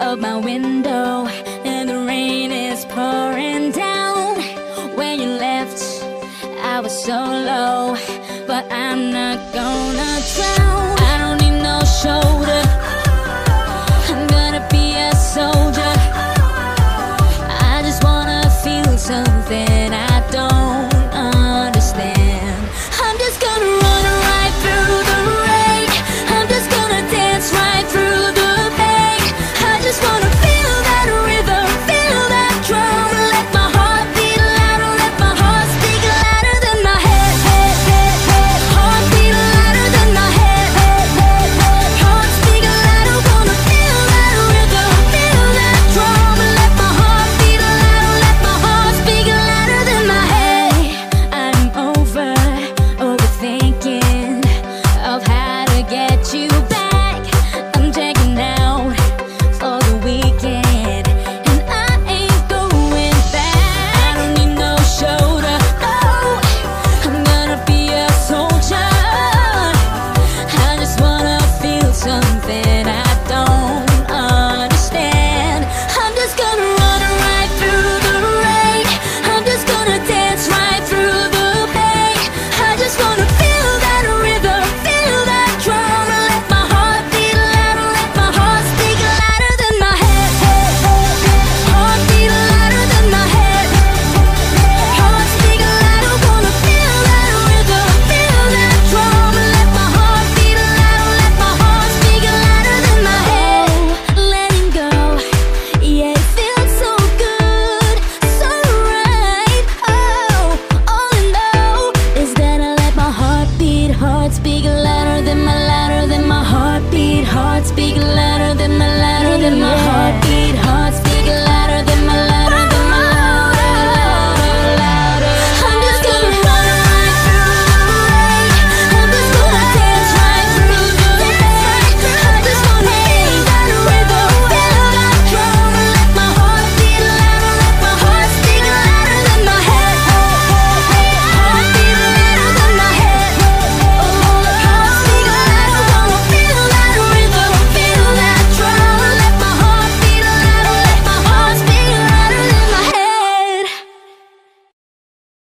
of my window and the rain is pouring down. When you left, I was so low, but I'm not gonna drown. I don't need no shoulder. I'm gonna be a soldier. I just wanna feel something. I